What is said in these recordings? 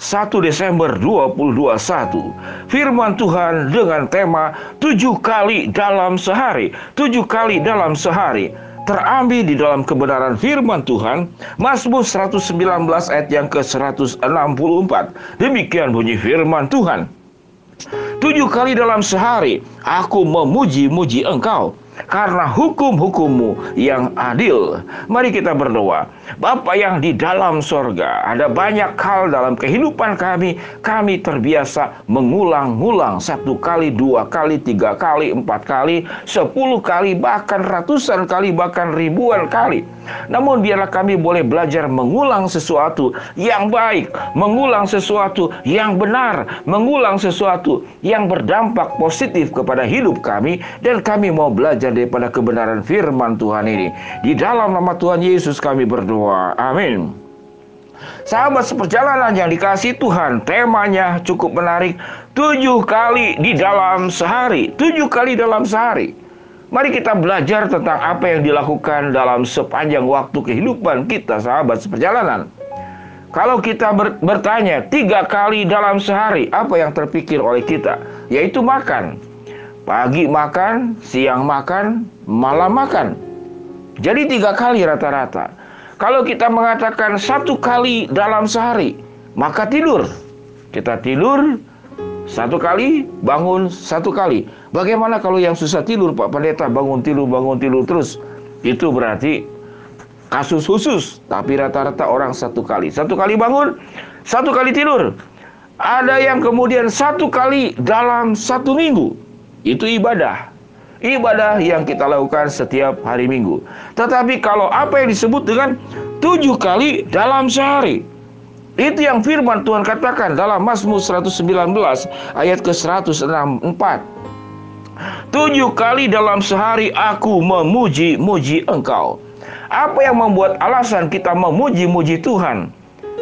1 Desember 2021. Firman Tuhan dengan tema tujuh kali dalam sehari. Tujuh kali dalam sehari terambil di dalam kebenaran firman Tuhan Mazmur 119 ayat yang ke-164 demikian bunyi firman Tuhan Tujuh kali dalam sehari aku memuji-muji engkau karena hukum-hukummu yang adil. Mari kita berdoa. Bapa yang di dalam sorga, ada banyak hal dalam kehidupan kami. Kami terbiasa mengulang-ulang satu kali, dua kali, tiga kali, empat kali, sepuluh kali, bahkan ratusan kali, bahkan ribuan kali. Namun biarlah kami boleh belajar mengulang sesuatu yang baik, mengulang sesuatu yang benar, mengulang sesuatu yang berdampak positif kepada hidup kami dan kami mau belajar daripada kebenaran firman Tuhan ini. Di dalam nama Tuhan Yesus kami berdoa. Amin. Sahabat seperjalanan yang dikasih Tuhan, temanya cukup menarik. Tujuh kali di dalam sehari. Tujuh kali dalam sehari. Mari kita belajar tentang apa yang dilakukan dalam sepanjang waktu kehidupan kita, sahabat seperjalanan. Kalau kita ber bertanya tiga kali dalam sehari, apa yang terpikir oleh kita? Yaitu makan. Pagi makan, siang makan, malam makan. Jadi tiga kali rata-rata. Kalau kita mengatakan satu kali dalam sehari, maka tidur. Kita tidur satu kali, bangun satu kali. Bagaimana kalau yang susah tidur, Pak Pendeta, bangun tidur, bangun tidur terus? Itu berarti kasus khusus, tapi rata-rata orang satu kali. Satu kali bangun, satu kali tidur. Ada yang kemudian satu kali dalam satu minggu. Itu ibadah. Ibadah yang kita lakukan setiap hari minggu. Tetapi kalau apa yang disebut dengan tujuh kali dalam sehari. Itu yang firman Tuhan katakan dalam Mazmur 119 ayat ke-164. Tujuh kali dalam sehari aku memuji-muji engkau. Apa yang membuat alasan kita memuji-muji Tuhan?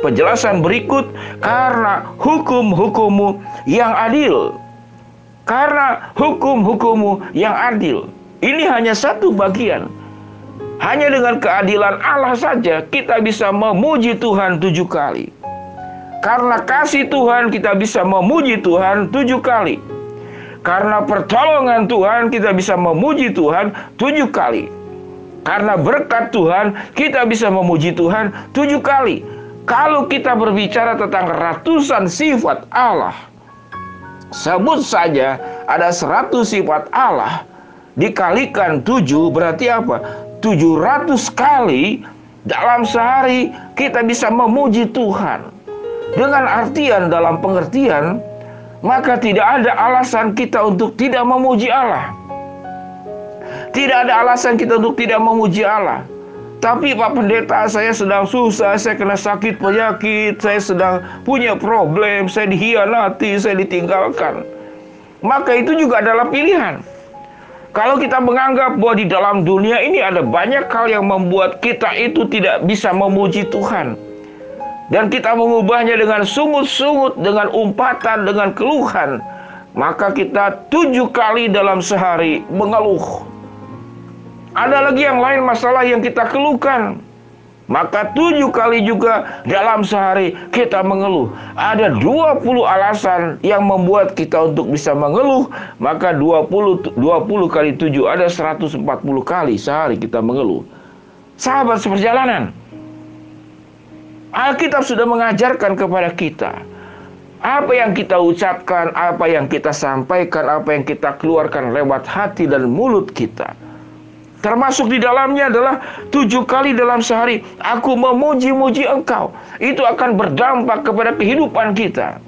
Penjelasan berikut karena hukum-hukummu yang adil karena hukum-hukummu yang adil. Ini hanya satu bagian. Hanya dengan keadilan Allah saja kita bisa memuji Tuhan tujuh kali. Karena kasih Tuhan kita bisa memuji Tuhan tujuh kali. Karena pertolongan Tuhan kita bisa memuji Tuhan tujuh kali. Karena berkat Tuhan kita bisa memuji Tuhan tujuh kali. Kalau kita berbicara tentang ratusan sifat Allah, Sebut saja ada 100 sifat Allah dikalikan 7 berarti apa? 700 kali dalam sehari kita bisa memuji Tuhan. Dengan artian dalam pengertian maka tidak ada alasan kita untuk tidak memuji Allah. Tidak ada alasan kita untuk tidak memuji Allah. Tapi Pak Pendeta saya sedang susah, saya kena sakit penyakit, saya sedang punya problem, saya dihianati, saya ditinggalkan. Maka itu juga adalah pilihan. Kalau kita menganggap bahwa di dalam dunia ini ada banyak hal yang membuat kita itu tidak bisa memuji Tuhan. Dan kita mengubahnya dengan sungut-sungut, dengan umpatan, dengan keluhan. Maka kita tujuh kali dalam sehari mengeluh ada lagi yang lain masalah yang kita keluhkan. Maka tujuh kali juga dalam sehari kita mengeluh. Ada 20 alasan yang membuat kita untuk bisa mengeluh. Maka 20, 20 kali tujuh ada 140 kali sehari kita mengeluh. Sahabat seperjalanan. Alkitab sudah mengajarkan kepada kita. Apa yang kita ucapkan, apa yang kita sampaikan, apa yang kita keluarkan lewat hati dan mulut kita Termasuk di dalamnya adalah tujuh kali dalam sehari aku memuji-muji engkau. Itu akan berdampak kepada kehidupan kita.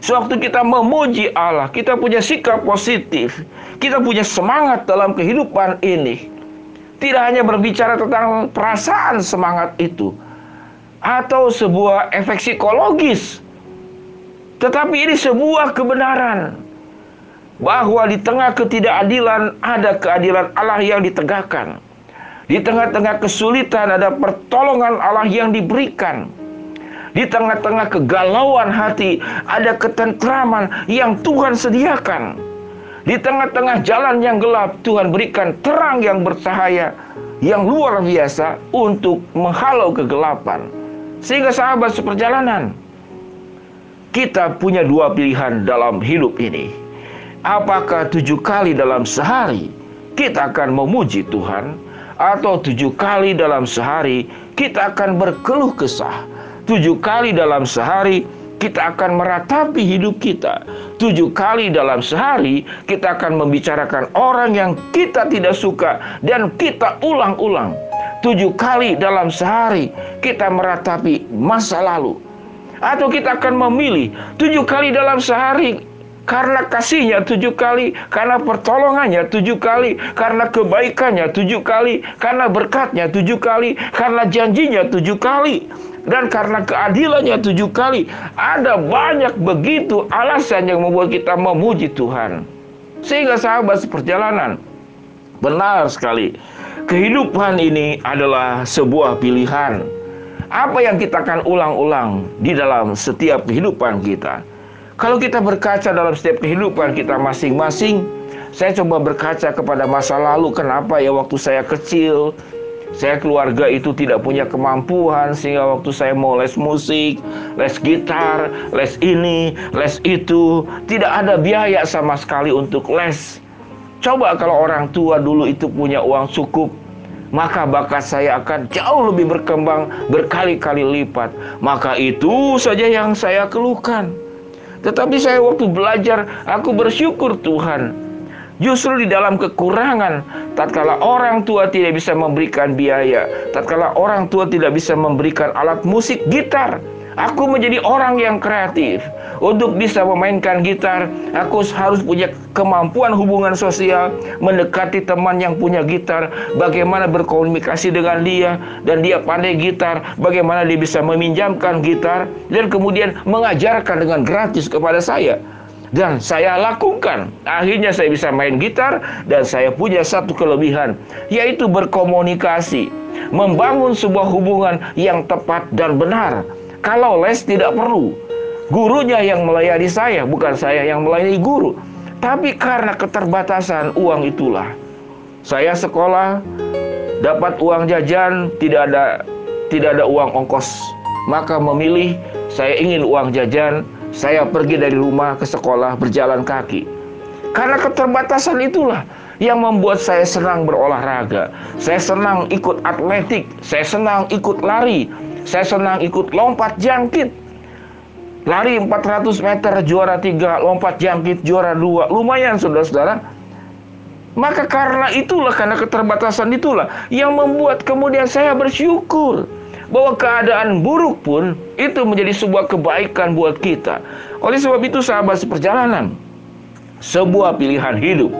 Sewaktu kita memuji Allah, kita punya sikap positif. Kita punya semangat dalam kehidupan ini. Tidak hanya berbicara tentang perasaan semangat itu. atau sebuah efek psikologis. Tetapi ini sebuah kebenaran bahwa di tengah ketidakadilan ada keadilan Allah yang ditegakkan. Di tengah-tengah kesulitan ada pertolongan Allah yang diberikan. Di tengah-tengah kegalauan hati ada ketentraman yang Tuhan sediakan. Di tengah-tengah jalan yang gelap Tuhan berikan terang yang bercahaya yang luar biasa untuk menghalau kegelapan. Sehingga sahabat seperjalanan, kita punya dua pilihan dalam hidup ini. Apakah tujuh kali dalam sehari kita akan memuji Tuhan, atau tujuh kali dalam sehari kita akan berkeluh kesah. Tujuh kali dalam sehari kita akan meratapi hidup kita. Tujuh kali dalam sehari kita akan membicarakan orang yang kita tidak suka dan kita ulang-ulang. Tujuh kali dalam sehari kita meratapi masa lalu atau kita akan memilih tujuh kali dalam sehari karena kasihnya tujuh kali, karena pertolongannya tujuh kali, karena kebaikannya tujuh kali, karena berkatnya tujuh kali, karena janjinya tujuh kali, dan karena keadilannya tujuh kali. Ada banyak begitu alasan yang membuat kita memuji Tuhan. Sehingga sahabat seperjalanan, benar sekali, kehidupan ini adalah sebuah pilihan apa yang kita akan ulang-ulang di dalam setiap kehidupan kita. Kalau kita berkaca dalam setiap kehidupan kita masing-masing, saya coba berkaca kepada masa lalu, kenapa ya waktu saya kecil, saya keluarga itu tidak punya kemampuan sehingga waktu saya mau les musik, les gitar, les ini, les itu, tidak ada biaya sama sekali untuk les. Coba kalau orang tua dulu itu punya uang cukup, maka bakat saya akan jauh lebih berkembang berkali-kali lipat. Maka itu saja yang saya keluhkan. Tetapi saya waktu belajar, aku bersyukur Tuhan. Justru di dalam kekurangan, tatkala orang tua tidak bisa memberikan biaya, tatkala orang tua tidak bisa memberikan alat musik gitar, Aku menjadi orang yang kreatif. Untuk bisa memainkan gitar, aku harus punya kemampuan hubungan sosial, mendekati teman yang punya gitar, bagaimana berkomunikasi dengan dia, dan dia pandai gitar, bagaimana dia bisa meminjamkan gitar, dan kemudian mengajarkan dengan gratis kepada saya. Dan saya lakukan. Akhirnya saya bisa main gitar dan saya punya satu kelebihan, yaitu berkomunikasi, membangun sebuah hubungan yang tepat dan benar kalau les tidak perlu. Gurunya yang melayani saya, bukan saya yang melayani guru. Tapi karena keterbatasan uang itulah. Saya sekolah dapat uang jajan, tidak ada tidak ada uang ongkos. Maka memilih saya ingin uang jajan, saya pergi dari rumah ke sekolah berjalan kaki. Karena keterbatasan itulah yang membuat saya senang berolahraga. Saya senang ikut atletik, saya senang ikut lari, saya senang ikut lompat jangkit. Lari 400 meter juara 3, lompat jangkit juara 2. Lumayan saudara-saudara. Maka karena itulah, karena keterbatasan itulah yang membuat kemudian saya bersyukur bahwa keadaan buruk pun itu menjadi sebuah kebaikan buat kita. Oleh sebab itu sahabat seperjalanan, sebuah pilihan hidup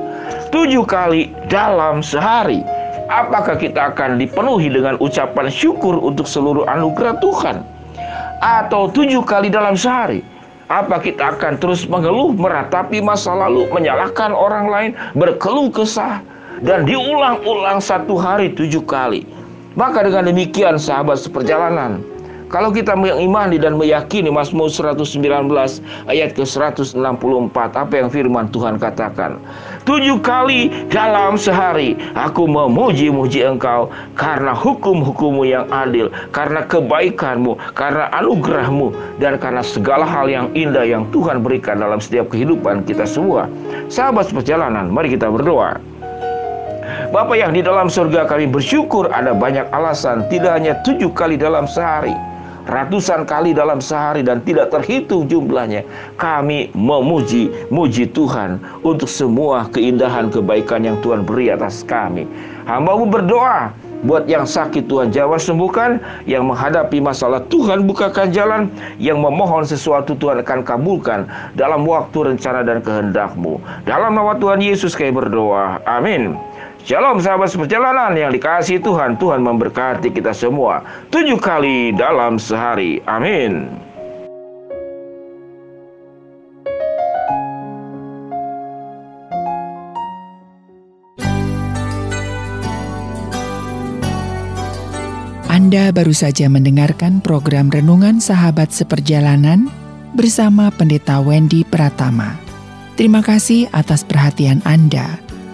tujuh kali dalam sehari Apakah kita akan dipenuhi dengan ucapan syukur untuk seluruh anugerah Tuhan? Atau tujuh kali dalam sehari? Apa kita akan terus mengeluh, meratapi masa lalu, menyalahkan orang lain, berkeluh kesah, dan diulang-ulang satu hari tujuh kali? Maka dengan demikian sahabat seperjalanan, kalau kita mengimani dan meyakini Mazmur 119 ayat ke 164 apa yang firman Tuhan katakan. Tujuh kali dalam sehari aku memuji-muji engkau karena hukum-hukummu yang adil, karena kebaikanmu, karena anugerahmu, dan karena segala hal yang indah yang Tuhan berikan dalam setiap kehidupan kita semua. Sahabat perjalanan, mari kita berdoa. Bapak yang di dalam surga kami bersyukur ada banyak alasan tidak hanya tujuh kali dalam sehari ratusan kali dalam sehari dan tidak terhitung jumlahnya kami memuji muji Tuhan untuk semua keindahan kebaikan yang Tuhan beri atas kami. Hambamu berdoa buat yang sakit Tuhan jawab sembuhkan yang menghadapi masalah Tuhan bukakan jalan yang memohon sesuatu Tuhan akan kabulkan dalam waktu rencana dan kehendakmu. Dalam nama Tuhan Yesus kami berdoa. Amin Shalom sahabat seperjalanan yang dikasih Tuhan. Tuhan memberkati kita semua. Tujuh kali dalam sehari. Amin. Anda baru saja mendengarkan program Renungan Sahabat Seperjalanan bersama Pendeta Wendy Pratama. Terima kasih atas perhatian Anda.